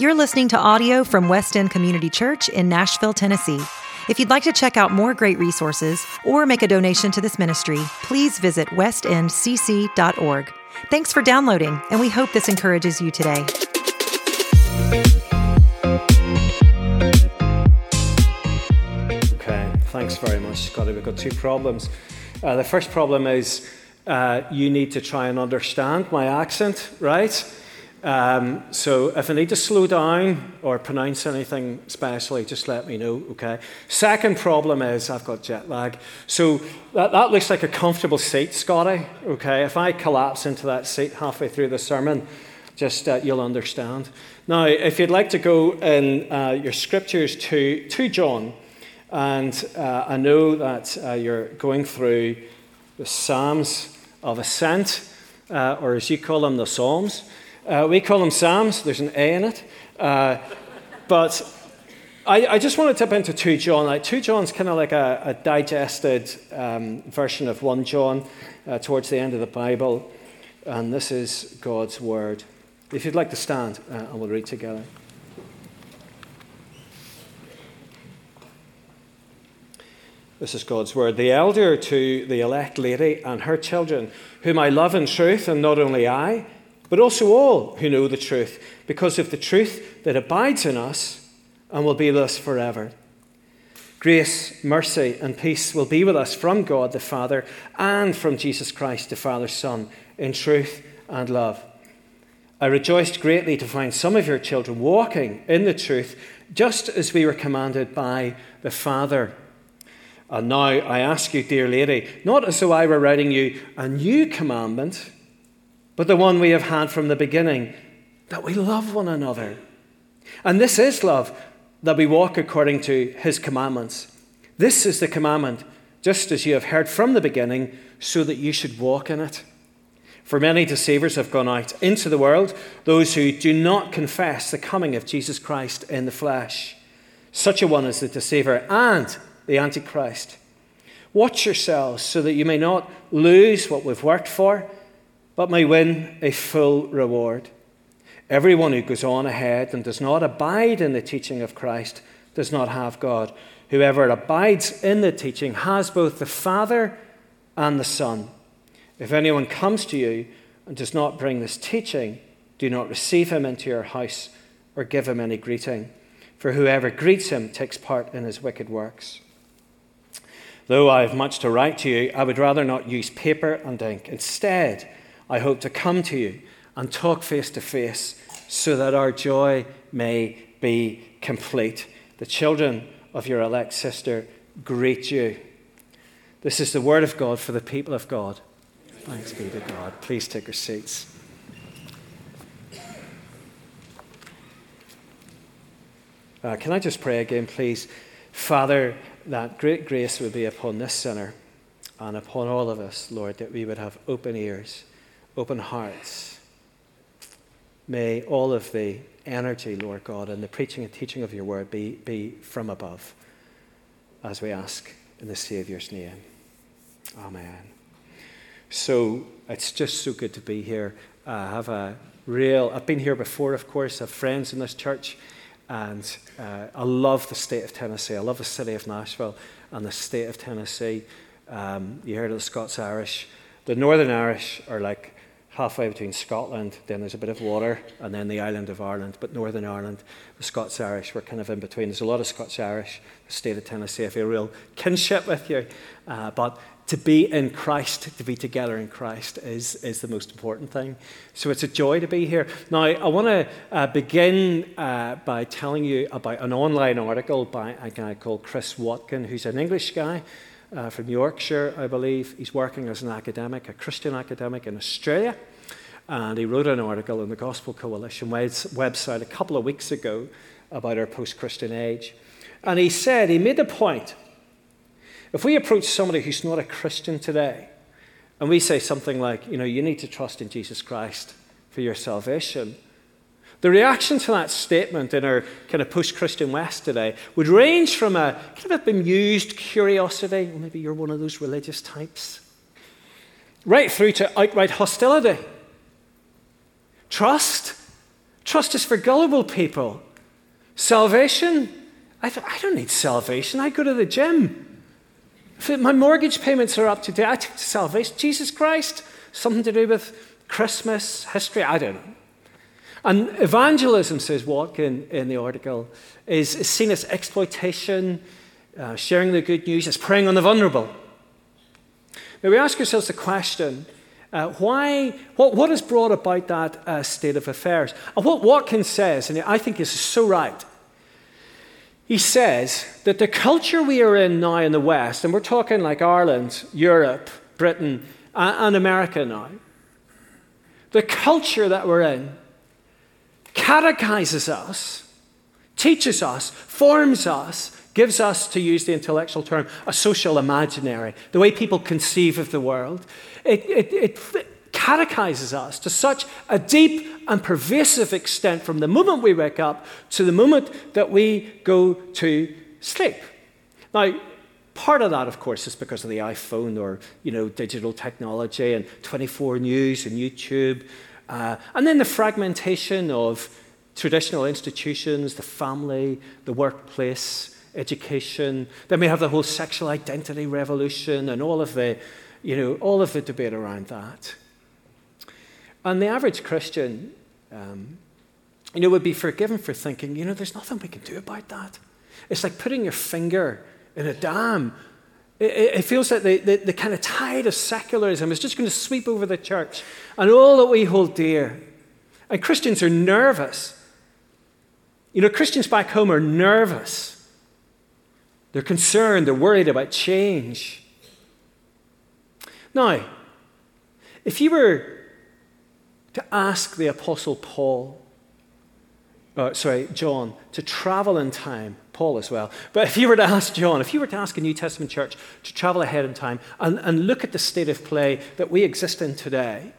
You're listening to audio from West End Community Church in Nashville, Tennessee. If you'd like to check out more great resources or make a donation to this ministry, please visit westendcc.org. Thanks for downloading, and we hope this encourages you today. Okay, thanks very much, Scotty. We've got two problems. Uh, the first problem is uh, you need to try and understand my accent, right? Um, so if I need to slow down or pronounce anything specially, just let me know, okay? Second problem is I've got jet lag. So that, that looks like a comfortable seat, Scotty, okay? If I collapse into that seat halfway through the sermon, just uh, you'll understand. Now, if you'd like to go in uh, your scriptures to, to John, and uh, I know that uh, you're going through the Psalms of Ascent, uh, or as you call them, the Psalms. Uh, we call them Psalms, there's an A in it. Uh, but I, I, just want to tip into 2 John. Like 2 John's kind of like a, a digested um, version of 1 John uh, towards the end of the Bible. And this is God's Word. If you'd like to stand, uh, and we'll read together. This is God's word. The elder to the elect lady and her children, whom I love in truth, and not only I, but also all who know the truth, because of the truth that abides in us and will be with us forever. Grace, mercy, and peace will be with us from God the Father and from Jesus Christ the Father's Son in truth and love. I rejoiced greatly to find some of your children walking in the truth, just as we were commanded by the Father. And now I ask you, dear lady, not as though I were writing you a new commandment but the one we have had from the beginning that we love one another. And this is love, that we walk according to his commandments. This is the commandment, just as you have heard from the beginning, so that you should walk in it. For many deceivers have gone out into the world, those who do not confess the coming of Jesus Christ in the flesh. Such a one is the deceiver and the Antichrist. Watch yourselves so that you may not lose what we've worked for but may win a full reward. Everyone who goes on ahead and does not abide in the teaching of Christ does not have God. Whoever abides in the teaching has both the Father and the Son. If anyone comes to you and does not bring this teaching, do not receive him into your house or give him any greeting, for whoever greets him takes part in his wicked works. Though I have much to write to you, I would rather not use paper and ink. Instead, I hope to come to you and talk face to face so that our joy may be complete. The children of your elect sister greet you. This is the word of God for the people of God. Thanks be to God. Please take your seats. Uh, can I just pray again, please? Father, that great grace would be upon this sinner and upon all of us, Lord, that we would have open ears open hearts. May all of the energy, Lord God, and the preaching and teaching of your word be, be from above, as we ask in the Saviour's name. Amen. So it's just so good to be here. I have a real, I've been here before, of course, I have friends in this church, and uh, I love the state of Tennessee. I love the city of Nashville and the state of Tennessee. Um, you heard of the Scots Irish. The Northern Irish are like halfway between Scotland, then there's a bit of water, and then the island of Ireland. But Northern Ireland, the Scots Irish, we're kind of in between. There's a lot of Scots Irish. The state of Tennessee, I feel a real kinship with you. Uh, but to be in Christ, to be together in Christ, is, is the most important thing. So it's a joy to be here. Now, I want to uh, begin uh, by telling you about an online article by a guy called Chris Watkin, who's an English guy uh, from Yorkshire, I believe. He's working as an academic, a Christian academic in Australia. And he wrote an article on the Gospel Coalition website a couple of weeks ago about our post Christian age. And he said, he made the point if we approach somebody who's not a Christian today, and we say something like, you know, you need to trust in Jesus Christ for your salvation, the reaction to that statement in our kind of post Christian West today would range from a kind of a bemused curiosity, well, maybe you're one of those religious types, right through to outright hostility. Trust? Trust is for gullible people. Salvation? I, th- I don't need salvation. I go to the gym. If my mortgage payments are up to date, I take to salvation. Jesus Christ, something to do with Christmas, history, I don't know. And evangelism, says Watkin in the article, is, is seen as exploitation, uh, sharing the good news, as preying on the vulnerable. Now we ask ourselves the question uh, why, what, what has brought about that uh, state of affairs? And what Watkins says, and I think is so right, he says that the culture we are in now in the West, and we're talking like Ireland, Europe, Britain, and America now, the culture that we're in catechizes us, teaches us, forms us, gives us, to use the intellectual term, a social imaginary, the way people conceive of the world. It, it, it catechizes us to such a deep and pervasive extent from the moment we wake up to the moment that we go to sleep. Now, part of that, of course, is because of the iPhone or you know digital technology and 24 News and YouTube uh, and then the fragmentation of traditional institutions, the family, the workplace, education. Then we have the whole sexual identity revolution and all of the, you know, all of the debate around that. And the average Christian, um, you know, would be forgiven for thinking, you know, there's nothing we can do about that. It's like putting your finger in a dam it, feels like the, the, the, kind of tide of secularism is just going to sweep over the church and all that we hold dear. And Christians are nervous. You know, Christians back home are nervous. They're concerned, they're worried about change. Now, if you were to ask the Apostle Paul, uh, sorry, John, to travel in time Paul as well. But if you were to ask John, if you were to ask a New Testament church to travel ahead in time and, and look at the state of play that we exist in today,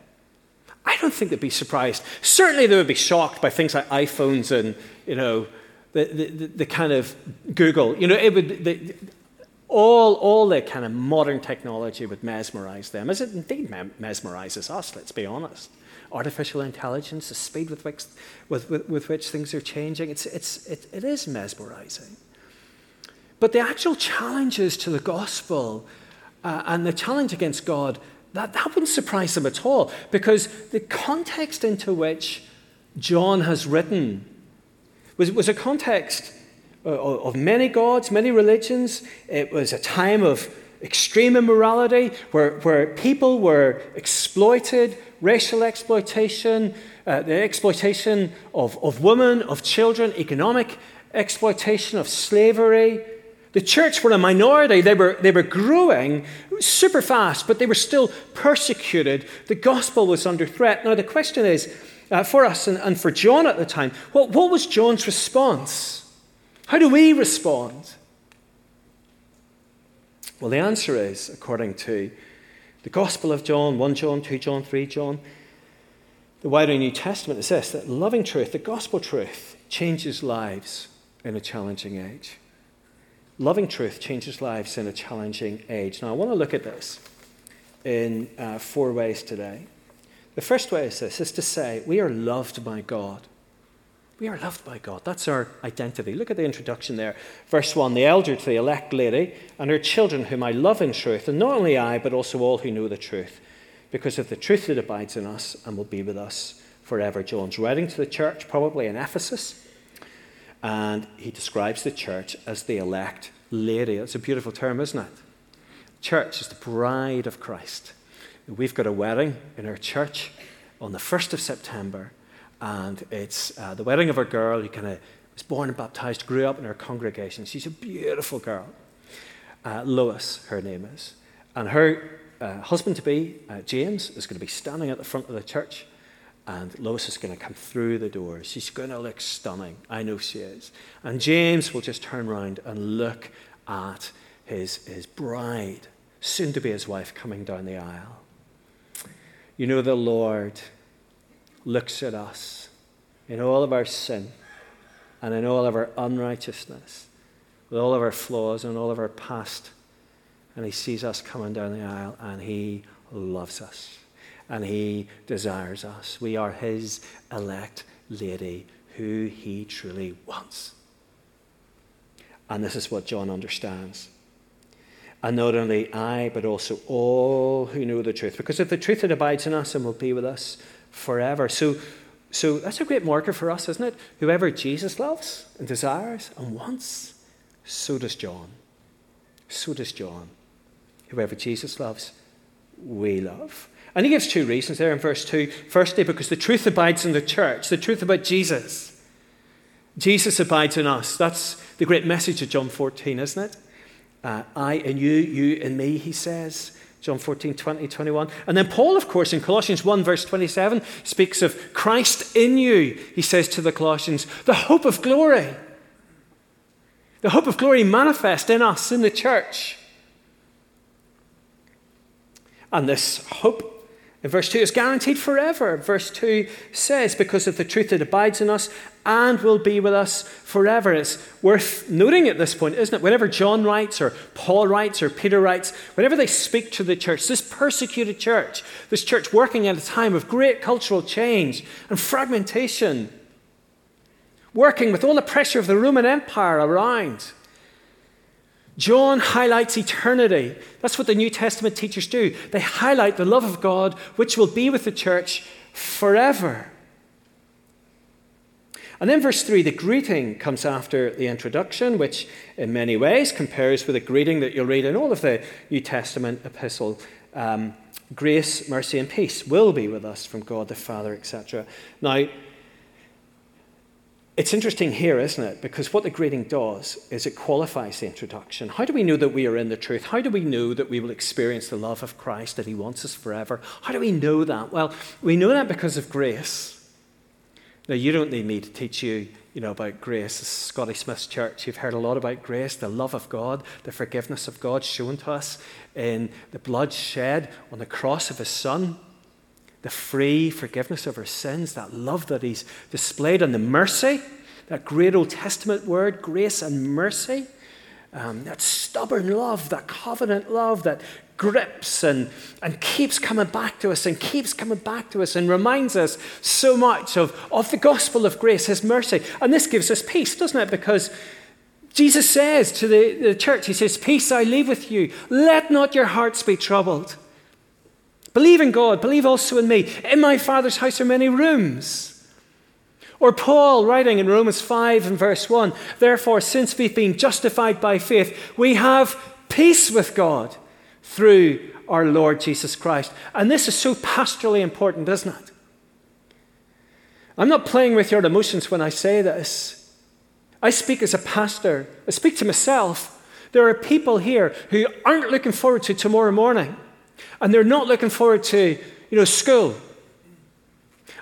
I don't think they'd be surprised. Certainly, they would be shocked by things like iPhones and, you know, the, the, the kind of Google. You know, it would, the, all, all the kind of modern technology would mesmerize them, as it indeed mesmerizes us, let's be honest artificial intelligence, the speed with which, with, with, with which things are changing. It's, it's, it, it is mesmerizing. But the actual challenges to the gospel uh, and the challenge against God, that, that wouldn't surprise them at all because the context into which John has written was, was a context uh, of many gods, many religions. It was a time of extreme immorality where, where people were exploited, racial exploitation, uh, the exploitation of, of women, of children, economic exploitation of slavery. The church were a minority. They were, they were growing super fast, but they were still persecuted. The gospel was under threat. Now, the question is uh, for us and, and for John at the time, what, what was John's response? How do we respond? Well, the answer is, according to the Gospel of John, 1 John, 2 John, 3 John, the wider New Testament is this that loving truth, the gospel truth, changes lives in a challenging age. Loving truth changes lives in a challenging age. Now, I want to look at this in uh, four ways today. The first way is this is to say, we are loved by God. We are loved by God. That's our identity. Look at the introduction there. Verse 1 The elder to the elect lady and her children, whom I love in truth, and not only I, but also all who know the truth, because of the truth that abides in us and will be with us forever. John's writing to the church, probably in Ephesus, and he describes the church as the elect lady. It's a beautiful term, isn't it? Church is the bride of Christ. We've got a wedding in our church on the 1st of September and it's uh, the wedding of a girl who kind of was born and baptized, grew up in our congregation. She's a beautiful girl. Uh, Lois, her name is. And her uh, husband to be, uh, James, is going to be standing at the front of the church. And Lois is going to come through the doors. She's going to look stunning. I know she is. And James will just turn around and look at his, his bride, soon to be his wife, coming down the aisle. You know, the Lord looks at us in all of our sin and in all of our unrighteousness, with all of our flaws and all of our past. And He sees us coming down the aisle and He loves us and He desires us. We are His elect lady who he truly wants. And this is what John understands. And not only I, but also all who know the truth. Because of the truth that abides in us and will be with us forever. So, so that's a great marker for us, isn't it? Whoever Jesus loves and desires and wants, so does John. So does John. Whoever Jesus loves, we love. And he gives two reasons there in verse 2. Firstly, because the truth abides in the church, the truth about Jesus. Jesus abides in us. That's the great message of John 14, isn't it? Uh, I and you, you and me, he says. John 14, 20, 21. And then Paul, of course, in Colossians 1, verse 27, speaks of Christ in you. He says to the Colossians, the hope of glory. The hope of glory manifest in us, in the church. And this hope in verse 2 is guaranteed forever. Verse 2 says, because of the truth that abides in us and will be with us forever. It's worth noting at this point, isn't it? Whenever John writes, or Paul writes, or Peter writes, whenever they speak to the church, this persecuted church, this church working at a time of great cultural change and fragmentation, working with all the pressure of the Roman Empire around. John highlights eternity. That's what the New Testament teachers do. They highlight the love of God, which will be with the church forever. And then, verse 3, the greeting comes after the introduction, which in many ways compares with the greeting that you'll read in all of the New Testament epistle. Um, grace, mercy, and peace will be with us from God the Father, etc. Now, it's interesting here, isn't it? Because what the greeting does is it qualifies the introduction. How do we know that we are in the truth? How do we know that we will experience the love of Christ, that He wants us forever? How do we know that? Well, we know that because of grace. Now, you don't need me to teach you, you know, about grace. Scotty Smith's church, you've heard a lot about grace, the love of God, the forgiveness of God shown to us in the blood shed on the cross of His Son the free forgiveness of our sins, that love that He's displayed, and the mercy, that great Old Testament word, grace and mercy, um, that stubborn love, that covenant love that grips and, and keeps coming back to us and keeps coming back to us and reminds us so much of, of the gospel of grace, His mercy. And this gives us peace, doesn't it? Because Jesus says to the, the church, He says, Peace I leave with you. Let not your hearts be troubled. Believe in God, believe also in me. In my Father's house are many rooms. Or Paul writing in Romans 5 and verse 1 Therefore, since we've been justified by faith, we have peace with God through our Lord Jesus Christ. And this is so pastorally important, isn't it? I'm not playing with your emotions when I say this. I speak as a pastor, I speak to myself. There are people here who aren't looking forward to tomorrow morning. And they're not looking forward to, you know, school.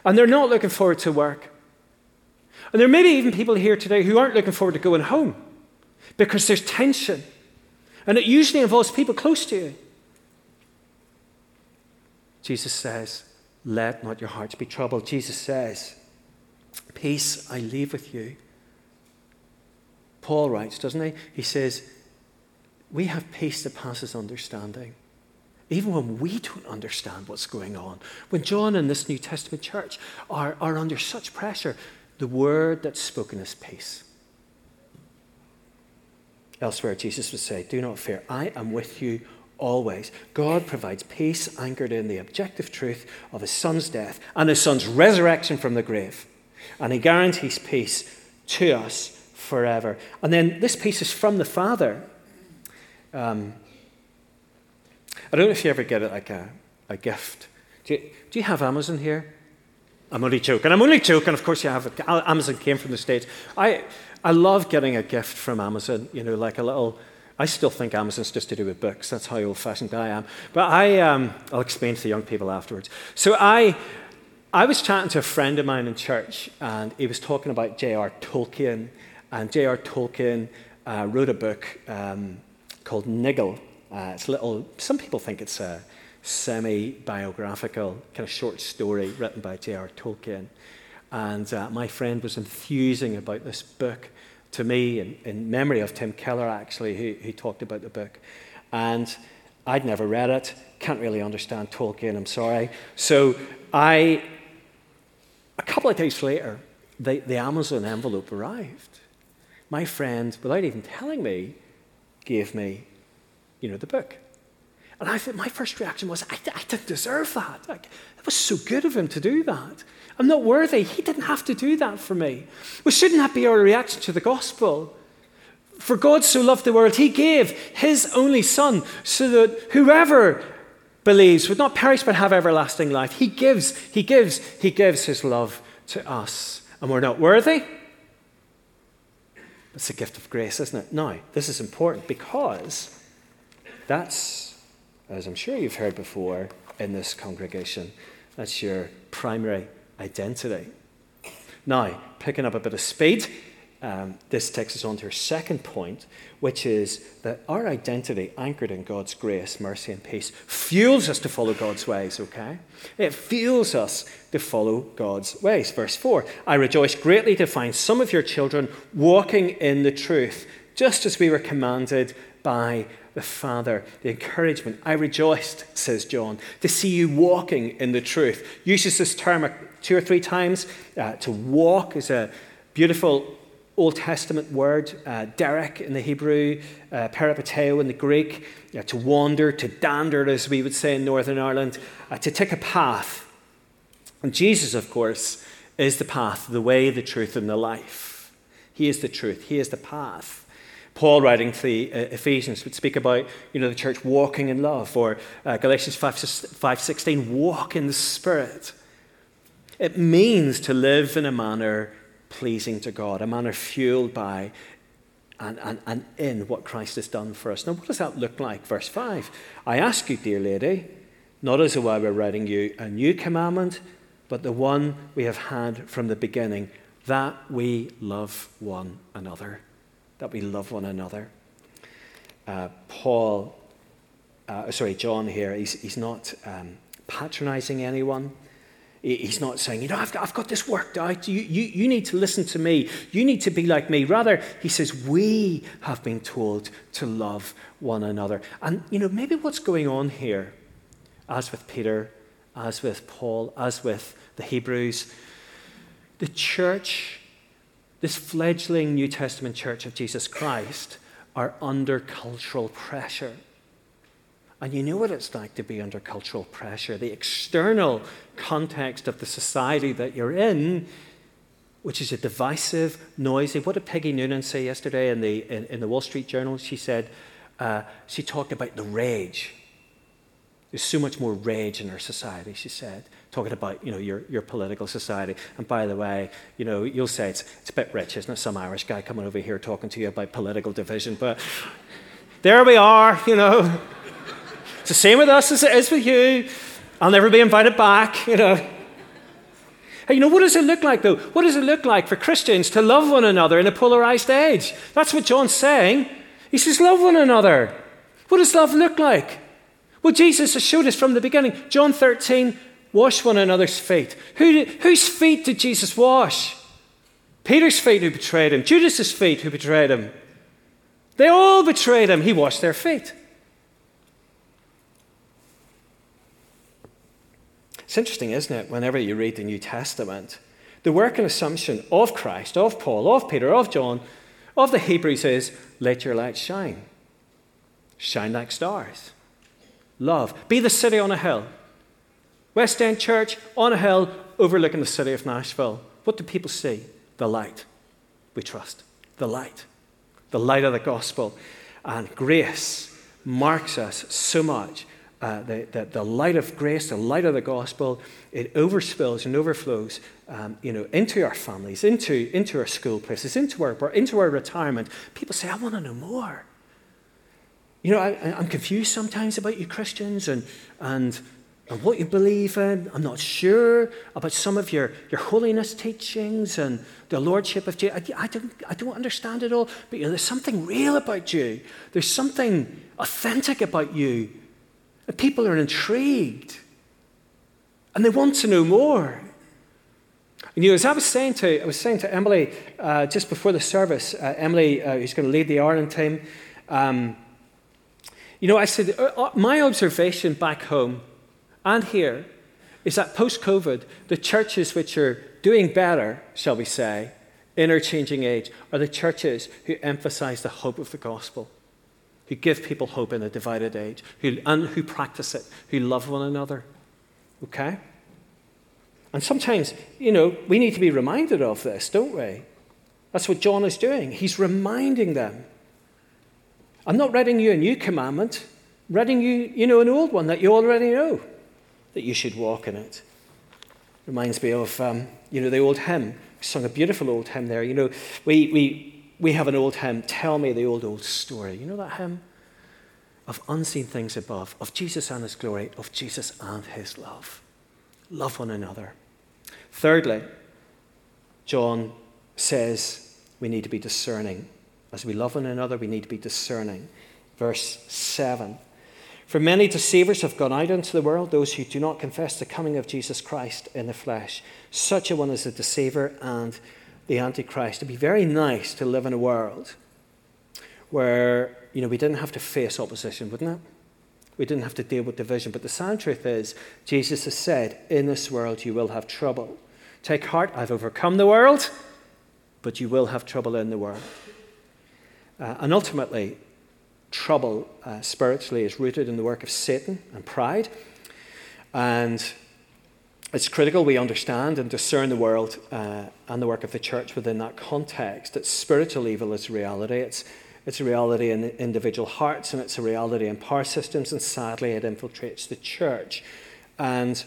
And they're not looking forward to work. And there may be even people here today who aren't looking forward to going home because there's tension. And it usually involves people close to you. Jesus says, Let not your hearts be troubled. Jesus says, Peace I leave with you. Paul writes, doesn't he? He says, We have peace that passes understanding even when we don't understand what's going on. When John and this New Testament church are, are under such pressure, the word that's spoken is peace. Elsewhere, Jesus would say, Do not fear, I am with you always. God provides peace anchored in the objective truth of his son's death and his son's resurrection from the grave. And he guarantees peace to us forever. And then this peace is from the Father. Um, I don't know if you ever get it like a, a gift. Do you, do you have Amazon here? I'm only joking. I'm only joking. Of course, you have it. Amazon came from the States. I, I love getting a gift from Amazon, you know, like a little. I still think Amazon's just to do with books. That's how old fashioned I am. But I, um, I'll explain to the young people afterwards. So I, I was chatting to a friend of mine in church, and he was talking about J.R. Tolkien. And J.R. Tolkien uh, wrote a book um, called Niggle. Uh, it's a little, some people think it's a semi biographical kind of short story written by J.R. Tolkien. And uh, my friend was enthusing about this book to me in, in memory of Tim Keller, actually, who, who talked about the book. And I'd never read it, can't really understand Tolkien, I'm sorry. So I, a couple of days later, the, the Amazon envelope arrived. My friend, without even telling me, gave me, you know, the book. And I think my first reaction was, I, I didn't deserve that. Like, it was so good of him to do that. I'm not worthy. He didn't have to do that for me. Well, shouldn't that be our reaction to the gospel? For God so loved the world, he gave his only Son so that whoever believes would not perish but have everlasting life. He gives, he gives, he gives his love to us. And we're not worthy. It's a gift of grace, isn't it? Now, this is important because that's, as I'm sure you've heard before in this congregation, that's your primary identity. Now, picking up a bit of speed, um, this takes us on to our second point, which is that our identity, anchored in God's grace, mercy, and peace, fuels us to follow God's ways, okay? It fuels us to follow God's ways. Verse 4 I rejoice greatly to find some of your children walking in the truth, just as we were commanded by the Father. The encouragement. I rejoiced, says John, to see you walking in the truth. Uses this term two or three times. Uh, to walk is a beautiful Old Testament word, uh, derek in the Hebrew, uh, peripateo in the Greek, uh, to wander, to dander, as we would say in Northern Ireland, uh, to take a path. And Jesus, of course, is the path, the way, the truth, and the life. He is the truth, He is the path. Paul, writing to the uh, Ephesians, would speak about you know, the church walking in love, or uh, Galatians 5.16, walk in the Spirit. It means to live in a manner pleasing to God, a manner fueled by and, and, and in what Christ has done for us. Now, what does that look like? Verse 5 I ask you, dear lady, not as though I were writing you a new commandment, but the one we have had from the beginning, that we love one another. That we love one another. Uh, Paul, uh, sorry, John here, he's, he's not um, patronizing anyone. He's not saying, you know, I've got, I've got this worked out. You, you, you need to listen to me. You need to be like me. Rather, he says, we have been told to love one another. And, you know, maybe what's going on here, as with Peter, as with Paul, as with the Hebrews, the church, this fledgling New Testament church of Jesus Christ, are under cultural pressure. And you know what it's like to be under cultural pressure. The external context of the society that you're in, which is a divisive, noisy. What did Peggy Noonan say yesterday in the, in, in the Wall Street Journal? She said, uh, she talked about the rage. There's so much more rage in our society, she said, talking about you know, your, your political society. And by the way, you know, you'll say it's, it's a bit rich, isn't it? Some Irish guy coming over here talking to you about political division. But there we are, you know. It's the same with us as it is with you. I'll never be invited back, you know. Hey, you know, what does it look like, though? What does it look like for Christians to love one another in a polarized age? That's what John's saying. He says, Love one another. What does love look like? Well, Jesus has showed us from the beginning. John 13, wash one another's feet. Who whose feet did Jesus wash? Peter's feet, who betrayed him. Judas's feet, who betrayed him. They all betrayed him. He washed their feet. It's interesting, isn't it, whenever you read the New Testament, the work and assumption of Christ, of Paul, of Peter, of John, of the Hebrews is let your light shine. Shine like stars. Love. Be the city on a hill. West End Church on a hill overlooking the city of Nashville. What do people see? The light. We trust. The light. The light of the gospel. And grace marks us so much uh, the, the, the, light of grace, the light of the gospel, it overspills and overflows um, you know, into our families, into, into our school places, into our, into our retirement. People say, I want to know more. You know, I, am confused sometimes about you Christians and, and, and what you believe in. I'm not sure about some of your, your holiness teachings and the lordship of Jesus. I, I, don't, I don't understand it all, but you know, there's something real about you. There's something authentic about you and people are intrigued and they want to know more. And you know, as I was saying to, I was saying to Emily uh, just before the service, uh, Emily, uh, who's going to lead the Ireland team, um, you know, I said, uh, uh, my observation back home and here is that post COVID, the churches which are doing better, shall we say, interchanging age, are the churches who emphasize the hope of the gospel, who give people hope in a divided age, who, and who practice it, who love one another. Okay? And sometimes, you know, we need to be reminded of this, don't we? That's what John is doing. He's reminding them. I'm not writing you a new commandment, I'm writing you, you know, an old one that you already know, that you should walk in it. Reminds me of, um, you know, the old hymn. We sung a beautiful old hymn there. You know, we, we, we have an old hymn, Tell Me the Old, Old Story. You know that hymn? Of unseen things above, of Jesus and his glory, of Jesus and his love. Love one another. Thirdly, John says we need to be discerning. As we love one another, we need to be discerning. Verse 7 For many deceivers have gone out into the world, those who do not confess the coming of Jesus Christ in the flesh. Such a one is a deceiver and the Antichrist. It'd be very nice to live in a world where you know, we didn't have to face opposition, wouldn't it? We didn't have to deal with division. But the sad truth is, Jesus has said, In this world you will have trouble. Take heart, I've overcome the world, but you will have trouble in the world. Uh, and ultimately, trouble uh, spiritually is rooted in the work of Satan and pride. And it's critical we understand and discern the world uh, and the work of the church within that context. That spiritual evil is a reality. It's it's a reality in individual hearts and it's a reality in power systems, and sadly, it infiltrates the church. And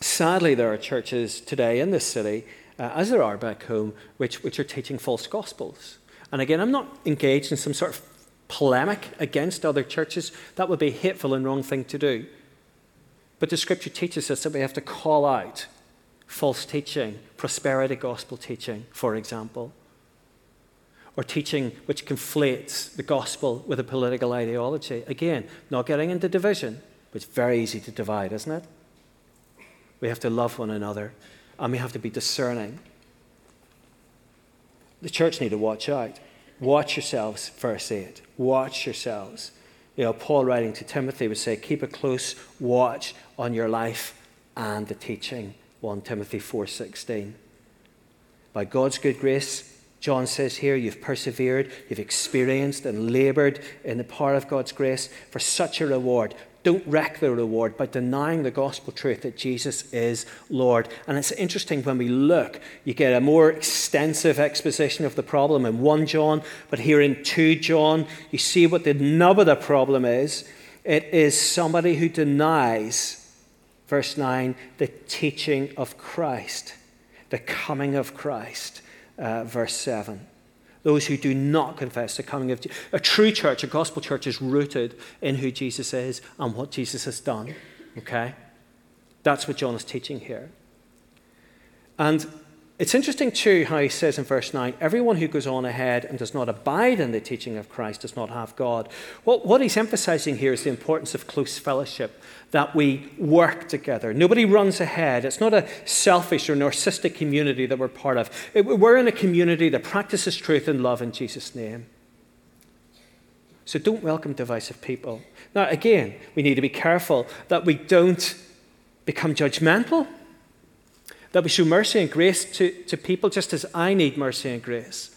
sadly, there are churches today in this city, uh, as there are back home, which, which are teaching false gospels. And again, I'm not engaged in some sort of polemic against other churches. That would be a hateful and wrong thing to do. But the scripture teaches us that we have to call out false teaching, prosperity gospel teaching, for example or teaching which conflates the gospel with a political ideology. Again, not getting into division, but it's very easy to divide, isn't it? We have to love one another and we have to be discerning. The church need to watch out. Watch yourselves, verse 8. Watch yourselves. You know, Paul writing to Timothy would say, keep a close watch on your life and the teaching. 1 Timothy 4:16. By God's good grace, John says here, you've persevered, you've experienced and labored in the power of God's grace for such a reward. Don't wreck the reward by denying the gospel truth that Jesus is Lord. And it's interesting when we look, you get a more extensive exposition of the problem in 1 John, but here in 2 John, you see what the nub of the problem is. It is somebody who denies, verse 9, the teaching of Christ, the coming of Christ uh, verse 7. Those who do not confess the coming of Jesus. A true church, a gospel church, is rooted in who Jesus is and what Jesus has done. Okay? That's what John is teaching here. And it's interesting, too, how he says in verse 9 everyone who goes on ahead and does not abide in the teaching of Christ does not have God. Well, what he's emphasizing here is the importance of close fellowship, that we work together. Nobody runs ahead. It's not a selfish or narcissistic community that we're part of. We're in a community that practices truth and love in Jesus' name. So don't welcome divisive people. Now, again, we need to be careful that we don't become judgmental that we show mercy and grace to, to people just as I need mercy and grace.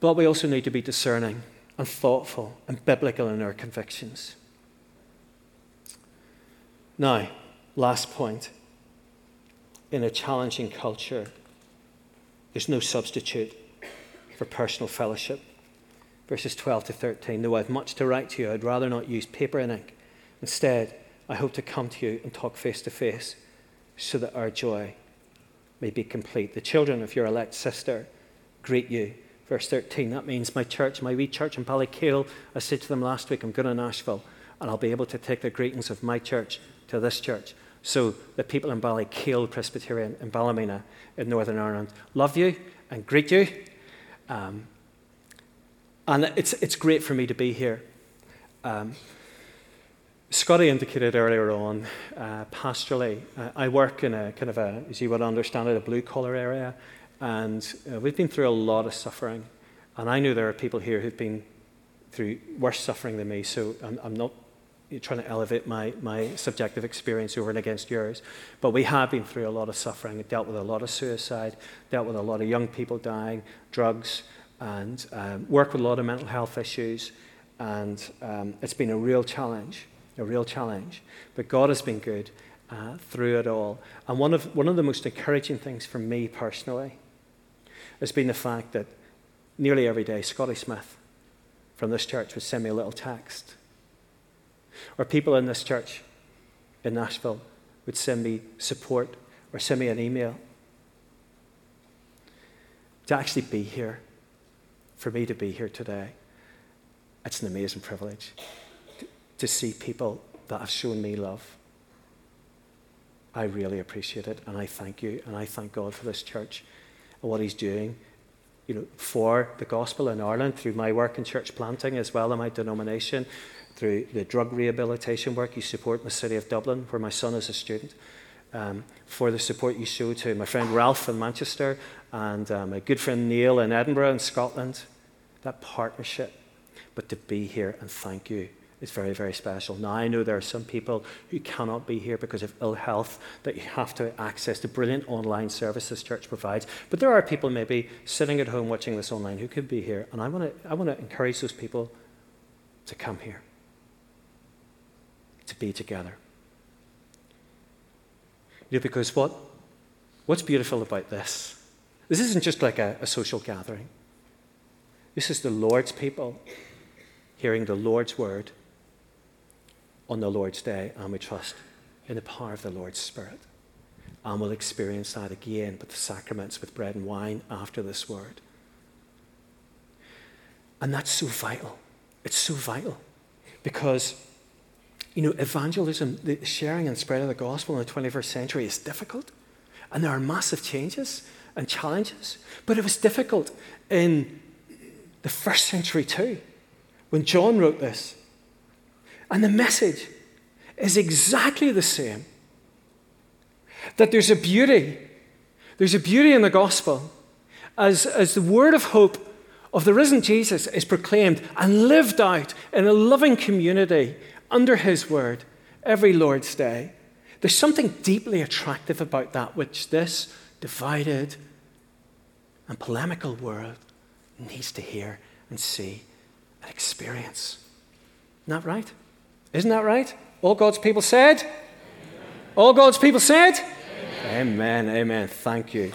But we also need to be discerning and thoughtful and biblical in our convictions. Now, last point. In a challenging culture, there's no substitute for personal fellowship. Verses 12 to 13. Though I have much to write to you, I'd rather not use paper and ink. Instead, I hope to come to you and talk face to face so that our joy may be complete. The children of your elect sister greet you. Verse 13, that means my church, my wee church in Ballykeel. I said to them last week, I'm going to Nashville, and I'll be able to take the greetings of my church to this church. So the people in Ballykeel Presbyterian in Ballymena in Northern Ireland love you and greet you. Um, and it's, it's great for me to be here. Um, Scotty indicated earlier on, uh, pastorally, uh, I work in a kind of a, as you would understand it, a blue collar area, and uh, we've been through a lot of suffering. And I know there are people here who've been through worse suffering than me, so I'm, I'm not trying to elevate my, my subjective experience over and against yours. But we have been through a lot of suffering, dealt with a lot of suicide, dealt with a lot of young people dying, drugs, and um, worked with a lot of mental health issues. And um, it's been a real challenge, a real challenge. But God has been good uh, through it all. And one of, one of the most encouraging things for me personally has been the fact that nearly every day, Scotty Smith from this church would send me a little text. Or people in this church in Nashville would send me support or send me an email. To actually be here, for me to be here today, it's an amazing privilege to, see people that have shown me love. I really appreciate it, and I thank you, and I thank God for this church and what He's doing you know, for the gospel in Ireland through my work in church planting as well in my denomination, through the drug rehabilitation work you support in the city of Dublin, where my son is a student, um, for the support you show to my friend Ralph in Manchester and um, my good friend Neil in Edinburgh in Scotland. That partnership, but to be here and thank you is very, very special. Now, I know there are some people who cannot be here because of ill health that you have to access the brilliant online services church provides. But there are people maybe sitting at home watching this online who could be here. And I want to, I encourage those people to come here, to be together. You know, because what, what's beautiful about this? This isn't just like a, a social gathering. This is the Lord's people hearing the Lord's word on the Lord's day, and we trust in the power of the Lord's Spirit. And we'll experience that again with the sacraments, with bread and wine after this word. And that's so vital. It's so vital because, you know, evangelism, the sharing and spread of the gospel in the 21st century is difficult. And there are massive changes and challenges. But it was difficult in the first century too, when John wrote this. And the message is exactly the same. That there's a beauty, there's a beauty in the gospel as, as the word of hope of the risen Jesus is proclaimed and lived out in a loving community under his word every Lord's Day. There's something deeply attractive about that which this divided and polemical world needs to hear and see and experience. Isn't that right? Isn't that right? All God's people said? Amen. All God's people said? Amen. Amen. Amen. Thank you.